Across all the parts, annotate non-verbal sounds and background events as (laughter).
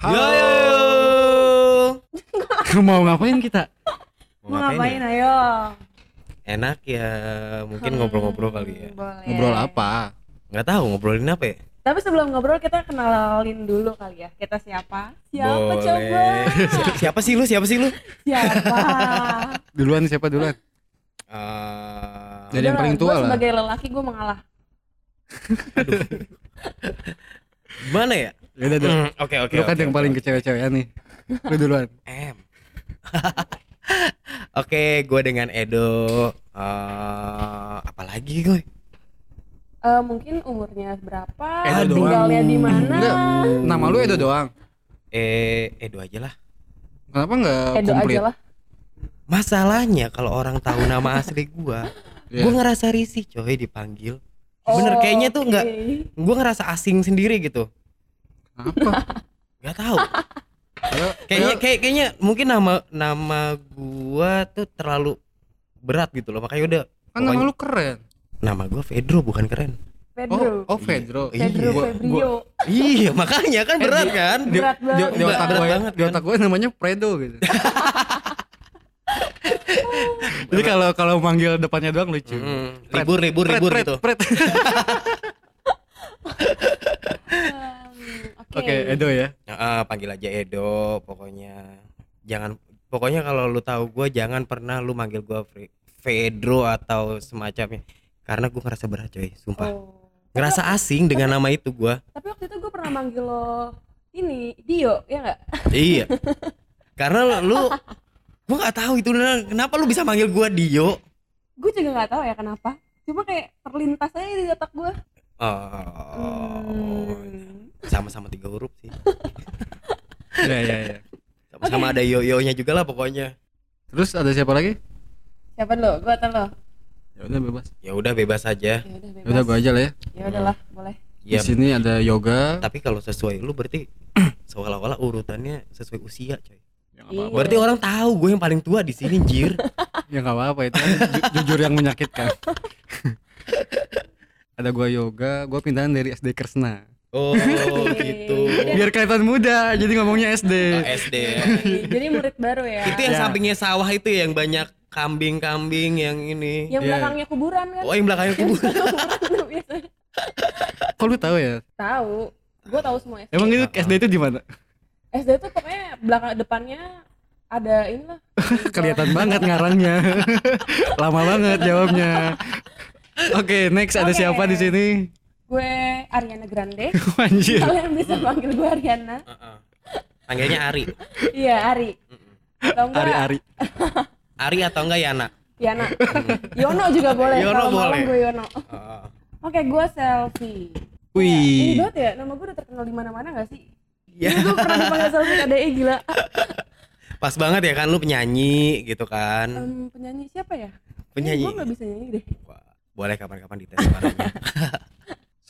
Halo. Yo, (laughs) Mau ngapain kita? Mau ngapain ayo? Enak ya, mungkin Hmm, ngobrol-ngobrol kali ya. Boleh. Ngobrol apa? Nggak tahu ngobrolin apa ya? Tapi sebelum ngobrol kita kenalin dulu kali ya. Kita siapa? Siapa Boleh. coba? Si- (laughs) siapa sih lu? Siapa sih lu? siapa? (laughs) Duluan siapa duluan? Eh, Jadi yang paling tua lah. Sebagai lelaki gue mengalah. mana ya? Ya udah, dulu. Hmm, Oke oke. Lu kan yang paling oke. ke cewek-cewekan nih. Lu duluan. (laughs) M. (laughs) Oke, gue dengan Edo. Eh, apalagi gue? Eh, mungkin umurnya berapa? Edo tinggalnya di mana? Nama lu Edo doang. Eh, Edo aja lah. Kenapa enggak Edo komplit? aja lah. Masalahnya kalau orang tahu nama (laughs) asli gua, Iya. gua ngerasa risih coy dipanggil. Bener Oh, kayaknya tuh nggak, gua ngerasa asing sendiri gitu. Apa? Gak tahu. Kayak- Kayaknya kayak- kayak kayaknya mungkin nama nama gua tuh terlalu berat gitu loh. Makanya udah kan nama lu keren. nama gua Pedro bukan keren. Pedro. Oh, oh Pedro. Iya. Pedro Gua- Febrio. Iya, makanya kan berat kan? Di, Berat di, banget. di otak Berat gue, banget, di kan? otak gue namanya Fredo gitu. (laughs) Jadi kalau kalau manggil depannya doang lucu. Hmm, libur libur libur Fred, gitu. Fred. (laughs) Oke. Oke, Edo ya. Ah, panggil aja Edo pokoknya. Jangan pokoknya kalau lu tahu gua jangan pernah lu manggil gua Fre- Pedro atau semacamnya. Karena gua ngerasa berat coy, sumpah. Oh. Ngerasa asing dengan nama itu gua. Tapi waktu itu gue pernah manggil lo ini Dio, ya nggak? iya. (laughs) Karena lu gua nggak tahu itu kenapa lu bisa manggil gua Dio. Gue juga nggak tahu ya kenapa. Cuma kayak terlintas aja di otak gue. Oh. Hmm. Sama-sama tiga huruf sih. (laughs) Ya ya ya. Sama-sama ada yo-yo-nya juga lah pokoknya. Terus ada siapa lagi? Siapa lo? Gue atau lo? Ya udah bebas. Ya udah bebas aja. Ya udah bebas. Ya udah gue aja lah ya. Ya udahlah, boleh. Di Ya, sini ada yoga. tapi kalau sesuai lu berarti (clears throat) seolah-olah urutannya sesuai usia coy. Ya Iya. Berarti orang tahu gue yang paling tua di sini, Jir. (laughs) Ya nggak apa-apa itu kan ju- jujur yang menyakitkan. (laughs) ada gua yoga, gua pindahan dari SD Kresna. Oh, (laughs) gitu. Biar kelihatan muda, jadi ngomongnya SD. Oh, SD ya. Jadi murid baru ya. Itu yang Ya. sampingnya sawah itu ya, yang banyak kambing-kambing yang ini. yang Iya. belakangnya kuburan kan? Oh, yang belakangnya (laughs) kuburan. Kok lu tahu ya? Tahu. Gue tahu semua SD. Emang itu SD itu di mana? SD tuh pokoknya belakang depannya ada ini lah. (laughs) Kelihatan banget ngarangnya. Lama banget jawabnya. Oke, next ada Oke. siapa di sini? Gue Ariana Grande. (laughs) Anjir. Kalian bisa panggil gue Ariana. Heeh. Panggilnya Ari. Iya, Ari. Atau enggak? Ari Ari. (laughs) Ari atau enggak Yana? Yana. Yono juga boleh. Yono Kalau malam boleh. gue Yono. Heeh. Oke, gue selfie. Ini Wih. banget ya, nama gue udah terkenal di mana-mana gak sih? Ya, Gue pernah dipanggil selfie KDI gila. pas banget ya kan lu penyanyi gitu kan. Em, penyanyi siapa ya? Penyanyi. Gue gak bisa nyanyi deh. Boleh kapan-kapan dites suaranya. (laughs)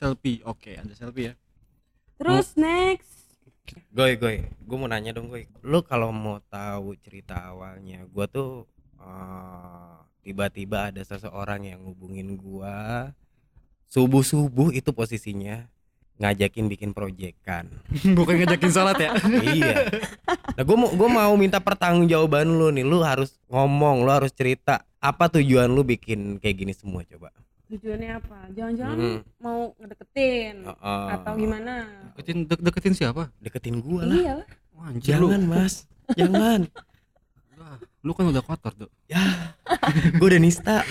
Selfie. Oke, ada selfie ya. Terus next. Goy, goy, gue mau nanya dong, goy. Lu kalau mau tahu cerita awalnya, gua tuh eh, tiba-tiba ada seseorang yang ngubungin gua subuh subuh itu posisinya ngajakin bikin proyekan. (laughs) Bukan ngajakin sholat ya. (laughs) iya. Nah, gue mau gua mau minta pertanggungjawaban lu nih. Lu harus ngomong, lu harus cerita apa tujuan lu bikin kayak gini semua coba. Tujuannya apa? Jangan-jangan Hmm. mau ngedeketin Heeh. atau gimana? Deketin dek- deketin siapa? Deketin gua lah. Iya. Wah, anjir lu. Jangan, Mas. Jangan. Wah, Lu kan udah kotor, Dok. Ya. Gue udah nista.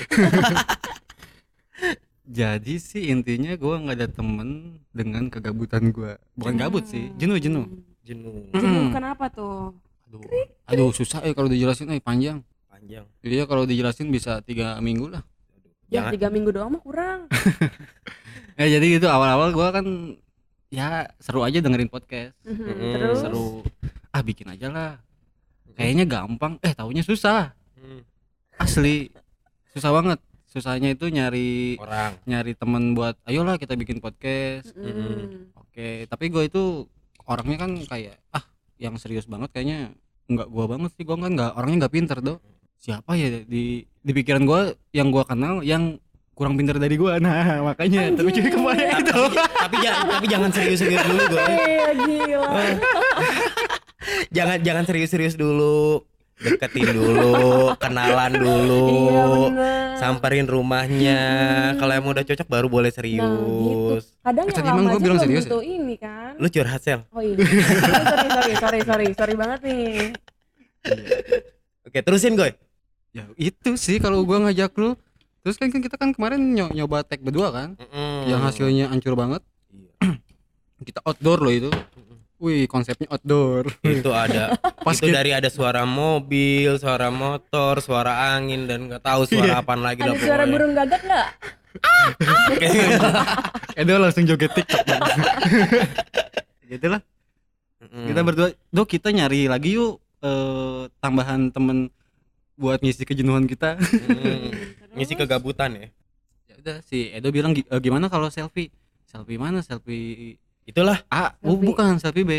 Jadi sih intinya gua nggak ada temen dengan kegabutan gua. Bukan gabut sih, jenuh jenuh. Jenuh. Jenuh kenapa tuh? Aduh, aduh susah ya kalau dijelasin, eh panjang. Panjang. Iya kalau dijelasin bisa tiga minggu lah. Ya tiga minggu doang mah kurang. (laughs) Ya jadi gitu awal-awal gua kan ya seru aja dengerin podcast, Mhm, Mm-mm. Terus seru. Ah bikin aja lah. Kayaknya gampang, eh taunya susah. Hmm. Asli susah banget. Susahnya itu nyari Orang. nyari temen buat ayolah kita bikin podcast. Mm-mm. Oke, tapi gue itu orangnya kan kayak ah yang serius banget kayaknya nggak gua banget sih gua kan nggak orangnya nggak pinter do siapa ya di di pikiran gua yang gua kenal yang kurang pinter dari gua. Nah (laughs) makanya terujung ke mana itu. tapi, tapi, jangan, tapi jangan serius-serius dulu (laughs) gue Iya gila. (laughs) jangan jangan serius-serius dulu. Deketin dulu kenalan dulu Iya bener. samperin rumahnya. Kalau emang udah cocok baru boleh serius. Kadang Eh, yang tadi lama bilang serius tentu ini kan. lu curhat sel. Oh iya. sorry, sorry, sorry, sorry, sorry banget nih. oke terusin goy ya itu sih kalau gua ngajak lu terus kan kan kita kan kemarin nyo- nyoba tag berdua kan yang hasilnya hancur banget Iya. (clears throat) kita outdoor loh itu wih konsepnya outdoor itu ada (laughs) Pas itu kita- dari ada suara mobil suara motor suara angin dan nggak tahu suara Iya. apaan lagi Ada suara pokoknya. burung gagak nggak? (laughs) Edo langsung joget tiktok (laughs) gitu lah Mm-mm. kita berdua do kita nyari lagi yuk eh, tambahan temen buat ngisi kejenuhan kita. Mm. (laughs) ngisi kegabutan ya? Ya udah si Edo bilang "Gi- eh, gimana kalau selfie? Selfie mana? Selfie itulah. A oh, Selfie. bukan selfie B.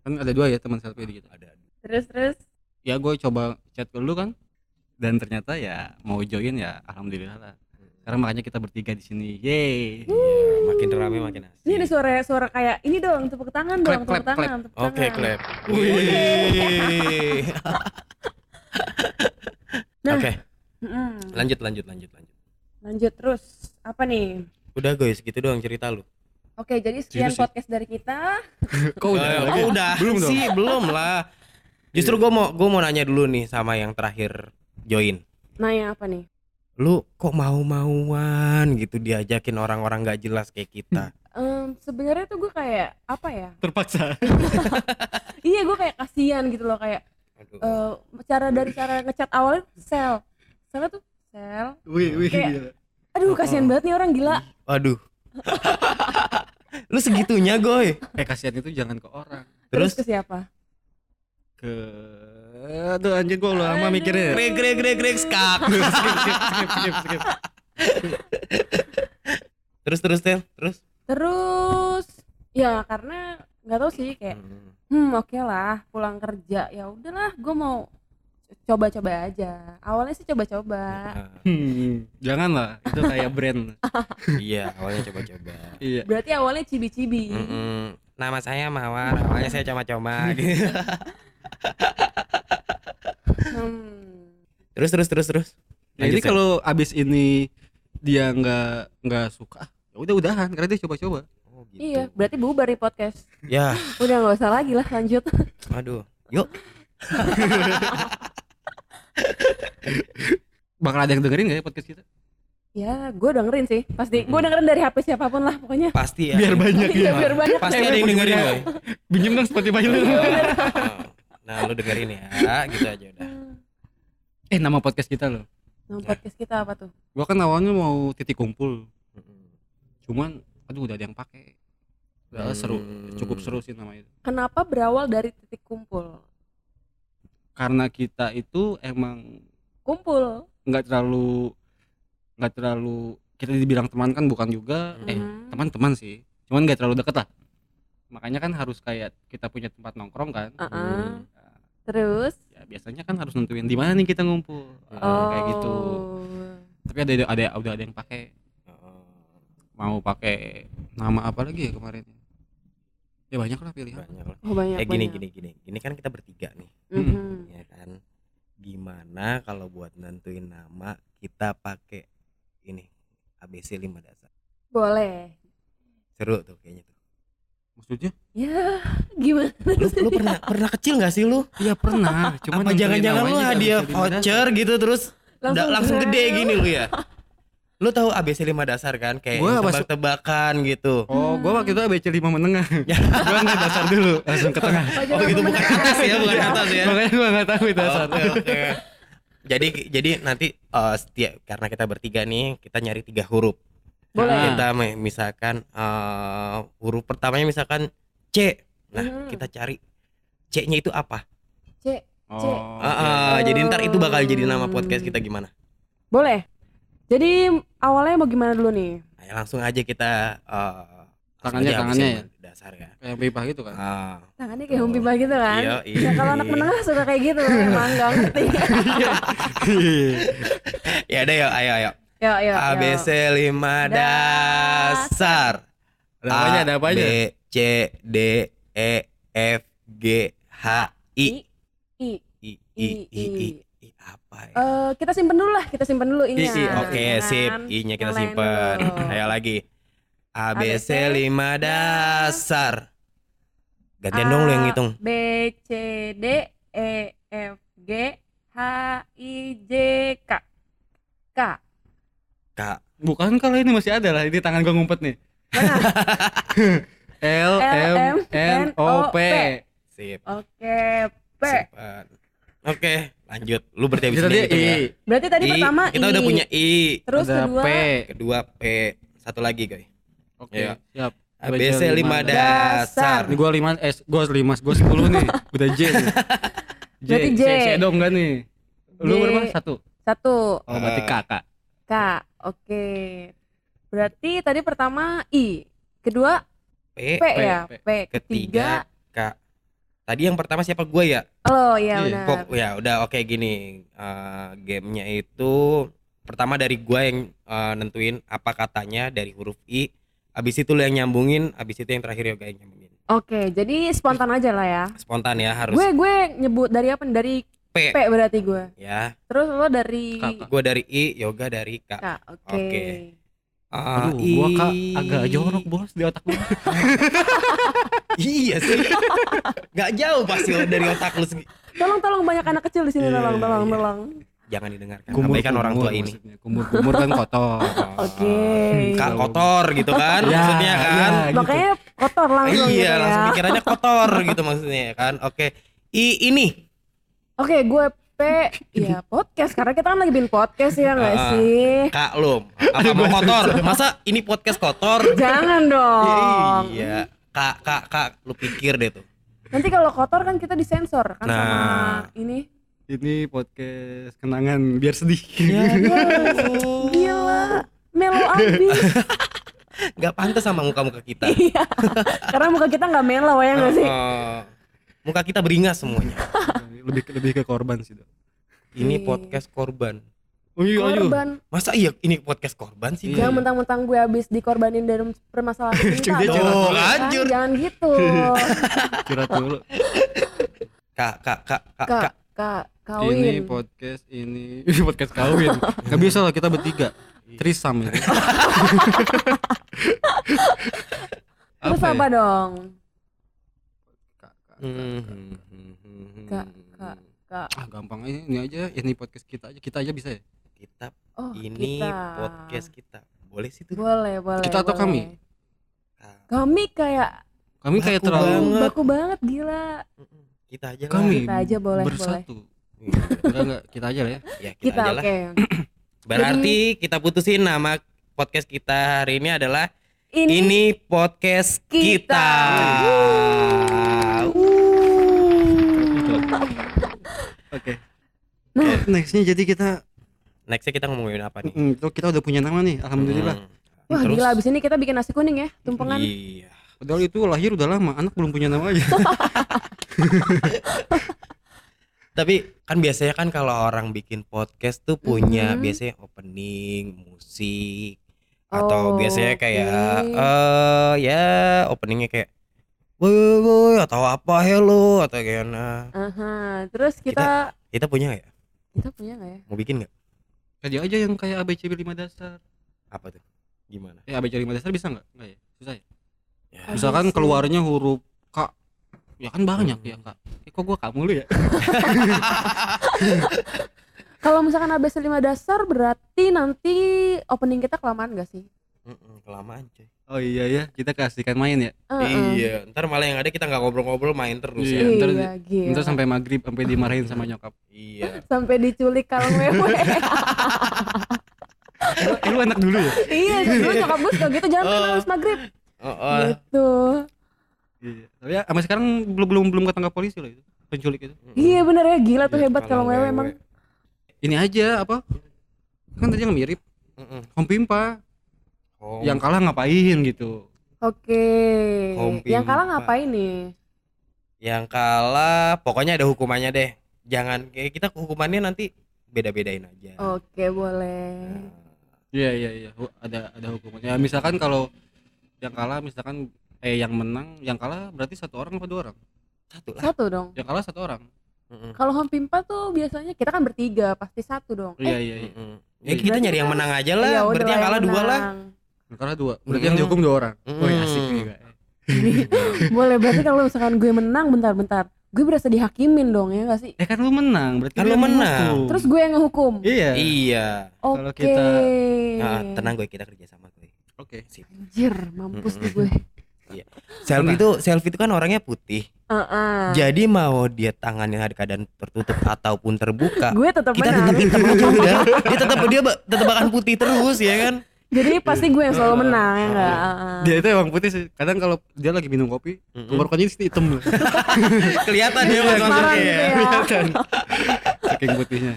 Kan ada dua ya teman selfie di kita. Ada Terus terus. ya gue coba chat dulu kan. Dan ternyata ya mau join ya alhamdulillah lah. Sekarang makanya kita bertiga di sini. Yeay. Iya, makin rame makin asik. Ini ada suara suara kayak ini dong, tepuk tangan dong, Clap, tepuk clap, tangan, tepuk oke tangan. klep Wih. (laughs) Nah. oke Mm-mm. lanjut lanjut lanjut lanjut Lanjut terus. Apa nih? udah guys gitu doang cerita lu Oke, jadi sekian sih? podcast dari kita. (laughs) kok udah lagi? oh, udah belum dong sih belum lah justru gue mau gue mau nanya dulu nih sama yang terakhir join Nah, yang apa nih? lu kok mau-mauan gitu diajakin orang-orang nggak jelas kayak kita (laughs) Em, sebenarnya tuh gue kayak apa ya? terpaksa (laughs) Iya, gue kayak kasihan gitu loh kayak Aduh. eh, cara dari cara ngechat awalnya sel. Selnya tuh sel. wih wih Kayak-. Aduh, kasihan banget nih orang gila. Waduh. lu segitunya goy eh kasihan itu jangan ke orang Terus, terus ke siapa? ke aduh anjir gua udah lama Aduh. mikirnya grek grek grek grek skak (laughs) skip skip skip skip skip terus terus Tel terus Terus ya karena nggak tahu sih kayak hmm oke lah pulang kerja. Ya udahlah gue mau coba-coba aja. Awalnya sih coba-coba. Nah, (laughs) hmm, jangan lah itu kayak brand. (laughs) Iya awalnya coba-coba. Iya. Berarti awalnya cibi-cibi. Mm-mm. nama saya Mawar awalnya saya coba-coba (laughs) gitu. hmm. terus terus terus terus. Lanjut, Tel. kalau abis ini dia nggak nggak suka ya udah udahan karena dia coba-coba gitu. iya berarti bubar nih podcast. Ya. Udah nggak usah lagi lah lanjut. Aduh yuk. (laughs) Bakal ada yang dengerin nggak ya podcast kita? Ya gue dengerin sih. Pasti gue dengerin dari hp siapa pun lah pokoknya. Pasti ya. Biar banyak Iya, ya biar banyak pasti ada yang dengerin. pinjem dong Spotify lu. (laughs) Nah lu dengerin ya. Gitu aja udah. Eh nama podcast kita loh Nah, podcast kita apa tuh? Gua kan awalnya mau titik kumpul. Cuman aduh udah ada yang pakai udah seru. Hmm. cukup seru sih nama itu kenapa berawal dari titik kumpul? Karena kita itu emang kumpul. nggak terlalu nggak terlalu kita dibilang teman kan bukan juga. Eh Mhm. teman-teman sih. Cuman nggak terlalu deket lah. Makanya kan harus kayak kita punya tempat nongkrong kan. Uh-uh. Hmm. Nah, terus? Ya biasanya kan harus nentuin di mana nih kita ngumpul. Nah, oh kayak gitu. Tapi ada ada udah ada yang pakai. Oh, mau pakai nama apa lagi ya kemarin ya banyak lah pilihan. Banyak lah. oh banyak eh gini banyak. gini gini. Ini kan kita bertiga nih. Mhm. ya kan? Gimana kalau buat nentuin nama kita pakai ini ABC 5 dasar? Boleh. Seru tuh kayaknya tuh. Maksudnya? Ya gimana lu, lu pernah pernah kecil gak sih lu? Iya pernah. Cuman apa jangan-jangan lu hadiah voucher gitu terus? Langsung, langsung gede gini lu ya (laughs) lu tahu ABC 5 dasar kan? Kayak Gua tebak-tebakan gitu. Oh gua waktu itu ABC 5 menengah. (laughs) Gua nggak dasar dulu langsung ke tengah. Oh gitu bukan atas ya bukan atas ya. Makanya gua nggak tahu itu dasar. Oke, oke. jadi jadi nanti eh, setiap karena kita bertiga nih kita nyari tiga huruf. Boleh. Kita me- misalkan eh, huruf pertamanya misalkan C. Nah Mhm. kita cari C-nya itu apa? C oh Ah, ah, jadi ntar itu bakal jadi nama podcast kita gimana? Boleh jadi awalnya mau gimana dulu nih? Nah, ya langsung aja kita eh, langsung Tangannya- aja tangannya habisin dasar ya. Kayak pipa gitu kan? Ah. Tangannya kayak humpi gitu kan? Iya, ya kalau anak iya. menengah suka kayak gitu (laughs) emang nggak ngerti. (laughs) Ya ada ya ayo ayo. Yuk yuk ABC 5 dasar. Ada apanya ada A, apanya? B C D E F G H I I, I I, I. I apa ya? Eh, kita simpen dulu lah, kita simpen dulu I, ini. I, Oke, sip. I-nya kita simpan. (laughs) Ayo lagi. A B C ABC, 5 dasar. Gantian dong lu yang ngitung. B C D E F G H I J K K Kak. Bukan kalau ini masih ada lah, ini tangan gua ngumpet nih. (laughs) L M N O P. Sip. Oke P Simpan. Oke, lanjut. Lu berarti habis ini tadi ngitung ya. I, berarti tadi I, pertama kita I udah punya I. terus ada kedua P. Kedua P. Satu lagi, guys. Oke, Iya. siap. A B C 5 dasar. Ini gua 5 eh gua 5, gua 10 nih. Udah J. nih. (laughs) J. Berarti J. C, C dong enggak nih? Lu J. berapa? Satu. satu Oh, berarti Eh. kakak. K oke berarti tadi pertama I kedua P. P, ya P. P ketiga Kak. Tadi yang pertama siapa gue ya? oh ya Iya. benar Pok ya udah oke gini. Eh, gamenya itu pertama dari gue yang eh, nentuin apa katanya dari huruf I. Abis itu lu yang nyambungin, abis itu yang terakhir yoga yang nyambungin. oke jadi spontan aja lah ya Spontan ya harus gue gue nyebut dari apa nih? dari P, P berarti gue ya. terus lo dari. Gue dari I, yoga dari K. K oke Oke. Ah, Aduh, gua I- kak agak jorok bos di otak gua. (laughs) iya sih. Gak jauh pasti dari otak lu segi- tolong tolong banyak anak kecil di sini Iya, tolong tolong iya. tolong Jangan didengarkan. Abaikan orang tua ini. Kumur-kumur kan kotor. (laughs) oke Kak kotor gitu kan Ya, maksudnya kan. ya, gitu. makanya kotor langsung gitu iya, ya langsung pikirannya kotor gitu maksudnya kan. Oke. I ini oke gue P ya podcast karena kita kan lagi bikin podcast ya nggak Ah. sih Kak lu apa mau kotor? Masa ini podcast kotor? jangan dong Iya. Kak, kak, kak, lu pikir deh tuh. Nanti kalau kotor kan kita disensor kan Nah. sama ini. Ini podcast kenangan biar sedih. (laughs) Iya. Gila, melo abis. (laughs) Gak pantas sama muka-muka kita. Iya. Karena muka kita nggak melo ya nggak sih? Oh, muka kita beringas semuanya. Lebih lebih ke korban sih. Dok. Ini Iya. podcast korban. Oh iya, ayo. Korban. Masa iya ini podcast korban sih? Iya. Jangan mentang-mentang gue habis dikorbanin dalam permasalahan (laughs) cinta. Dia dong. curhat dulu. Kan, Lanjut. Jangan gitu. (laughs) Curhat dulu. Kak, kak, kak, kak, Kak, kak. kak, Ini kawin. podcast ini (laughs) ini podcast kawin. Gak bisa lah kita bertiga. Trisam ya. Terus ya? apa dong? Hmm. Kak, kak, kak. Ah gampang ini, ini aja ini podcast kita aja kita aja bisa ya. Kita Oh, ini kita. podcast kita. Boleh sih tuh. Boleh, boleh. Kita atau boleh. kami? Kami kayak Kami kayak Baku terlalu banget. baku banget gila. Kita aja lah. kami Kita aja boleh, bersatu. Iya. Enggak enggak kita aja lah ya. Ya, kita, Kita oke. lah. (clears throat) Berarti kita putusin nama podcast kita hari ini adalah Ini, ini podcast Kita. kita. Oke. Nah. Nextnya jadi kita Nextnya kita ngomongin apa nih? mm, tuh kita udah punya nama nih, alhamdulillah. Hmm. Wah Terus? gila abis ini kita bikin nasi kuning ya tumpengan. Iya. Padahal itu lahir udah lama, anak belum punya nama aja. (laughs) Tapi kan biasanya kan kalau orang bikin podcast tuh punya Mhm. biasanya opening, musik atau Oh, biasanya kayak eh ya openingnya kayak woi woi woi atau apa hello atau kayak nah Aha, terus kita kita punya nggak ya kita punya nggak ya? mau bikin nggak Tadi aja yang kayak ABCB 5 dasar. apa tuh gimana Eh ABCB 5 dasar bisa nggak? Enggak ya? Susah ya? ya, Misalkan sih. keluarnya huruf K. Ya kan banyak Hmm. ya, Kak. Eh, kok gua kamu lu ya? (laughs) Kalau misalkan ABC 5 dasar berarti nanti opening kita kelamaan gak sih? Mm-mm, kelamaan coy Oh iya ya, kita kasihkan main ya. Heeh. iya ntar malah yang ada kita nggak ngobrol-ngobrol main terus Iya, ya ntar- Iya, gila. Ntar sampai maghrib sampai dimarahin sama nyokap. iya (laughs) sampai diculik kalau wewe. (laughs) eh, lu anak dulu ya? iya, (laughs) dulu nyokap gue suka gitu jangan main Oh. habis maghrib. oh, oh. Gitu. Iya. Tapi ya sampai sekarang belum belum belum ketangkap polisi loh itu. Penculik itu. Iya bener ya gila tuh Iya, hebat kalau wewe emang. Ini aja apa? Kan tadi yang mirip Mm-mm. Om Pimpa. Oh. Yang kalah ngapain gitu. Oke. Home Yang kalah ngapain nih? yang kalah pokoknya ada hukumannya deh jangan kayak kita hukumannya nanti beda-bedain aja Oke, boleh. Nah, Iya iya iya. Ada ada hukumannya. Ya, misalkan kalau yang kalah misalkan eh yang menang, yang kalah berarti satu orang apa dua orang? Satu lah. Satu dong. yang kalah satu orang. Kalau home pimpa tuh biasanya kita kan bertiga, pasti satu dong. iya Eh, iya iya. Ya Iya. kita nyari yang menang aja lah. iya, Berarti yang lah kalah dua lah. Kalah dua berarti Mm. yang dihukum dua orang Mm. Woi asik juga Boleh berarti kalau misalkan gue menang bentar-bentar, gue berasa dihakimin dong ya gak sih? eh kan lu menang berarti Kan lu menang. menghukum. Terus gue yang ngehukum. iya Iya. Oke. kalau kita- Nah, tenang gue kita kerja sama gue. oke Sip. Anjir, mampus nih gue. Selfie itu selfie itu kan orangnya putih. Heeh. Jadi mau dia tangannya ada keadaan tertutup ataupun terbuka, Gue tetap kita menang. tetap hitam aja udah. Dia tetap dia tetap akan putih terus ya kan. Jadi pasti gue yang selalu menang ya enggak? dia itu emang putih sih kadang kalau dia lagi minum kopi tenggorokannya di sini hitam loh (laughs) Kelihatan dia masuknya gitu ya. kelihatan saking putihnya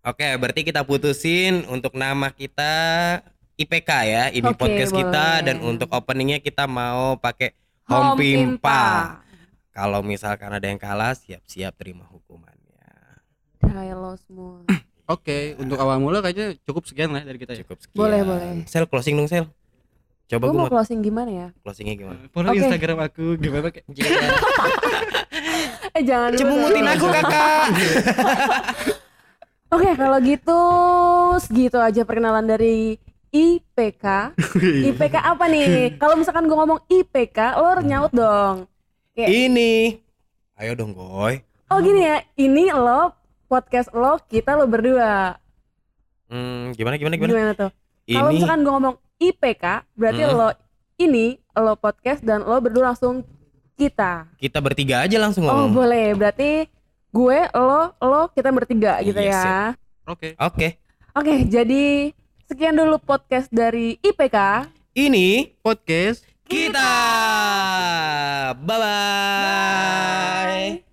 Oke, berarti kita putusin untuk nama kita IPK ya, ini Oke, podcast kita boleh. dan untuk openingnya kita mau pakai Home Pimpa. Pimpa. Kalau misalkan ada yang kalah, siap-siap terima hukumannya. Hai lo semua. Oke untuk awal mula kayaknya cukup sekian lah dari kita ya Cukup sekian. Boleh, boleh. Sel closing dong, Sel. Coba Gue gue mau closing gimana ya? closingnya gimana? follow Oke. instagram aku gimana kayak (laughs) Eh jangan dulu Cemungutin aku, Kakak. (laughs) Oke, kalau gitu segitu aja perkenalan dari IPK. (laughs) IPK apa nih? Kalau misalkan gue ngomong IPK, lo nyaut dong. Ini. Ayo dong, Goy. Oh gini ya, ini lo podcast lo, kita lo berdua. Hmm, gimana gimana gimana? Gimana tuh? Kalau Ini misalkan gue ngomong IPK, berarti Hmm. lo ini lo podcast dan lo berdua langsung kita. kita bertiga aja langsung Oh ngomong. boleh, berarti gue, lo, lo, kita bertiga gitu Iya, ya. siap. oke Oke. Oke, jadi sekian dulu podcast dari IPK. Ini podcast kita. Bye-bye. Bye.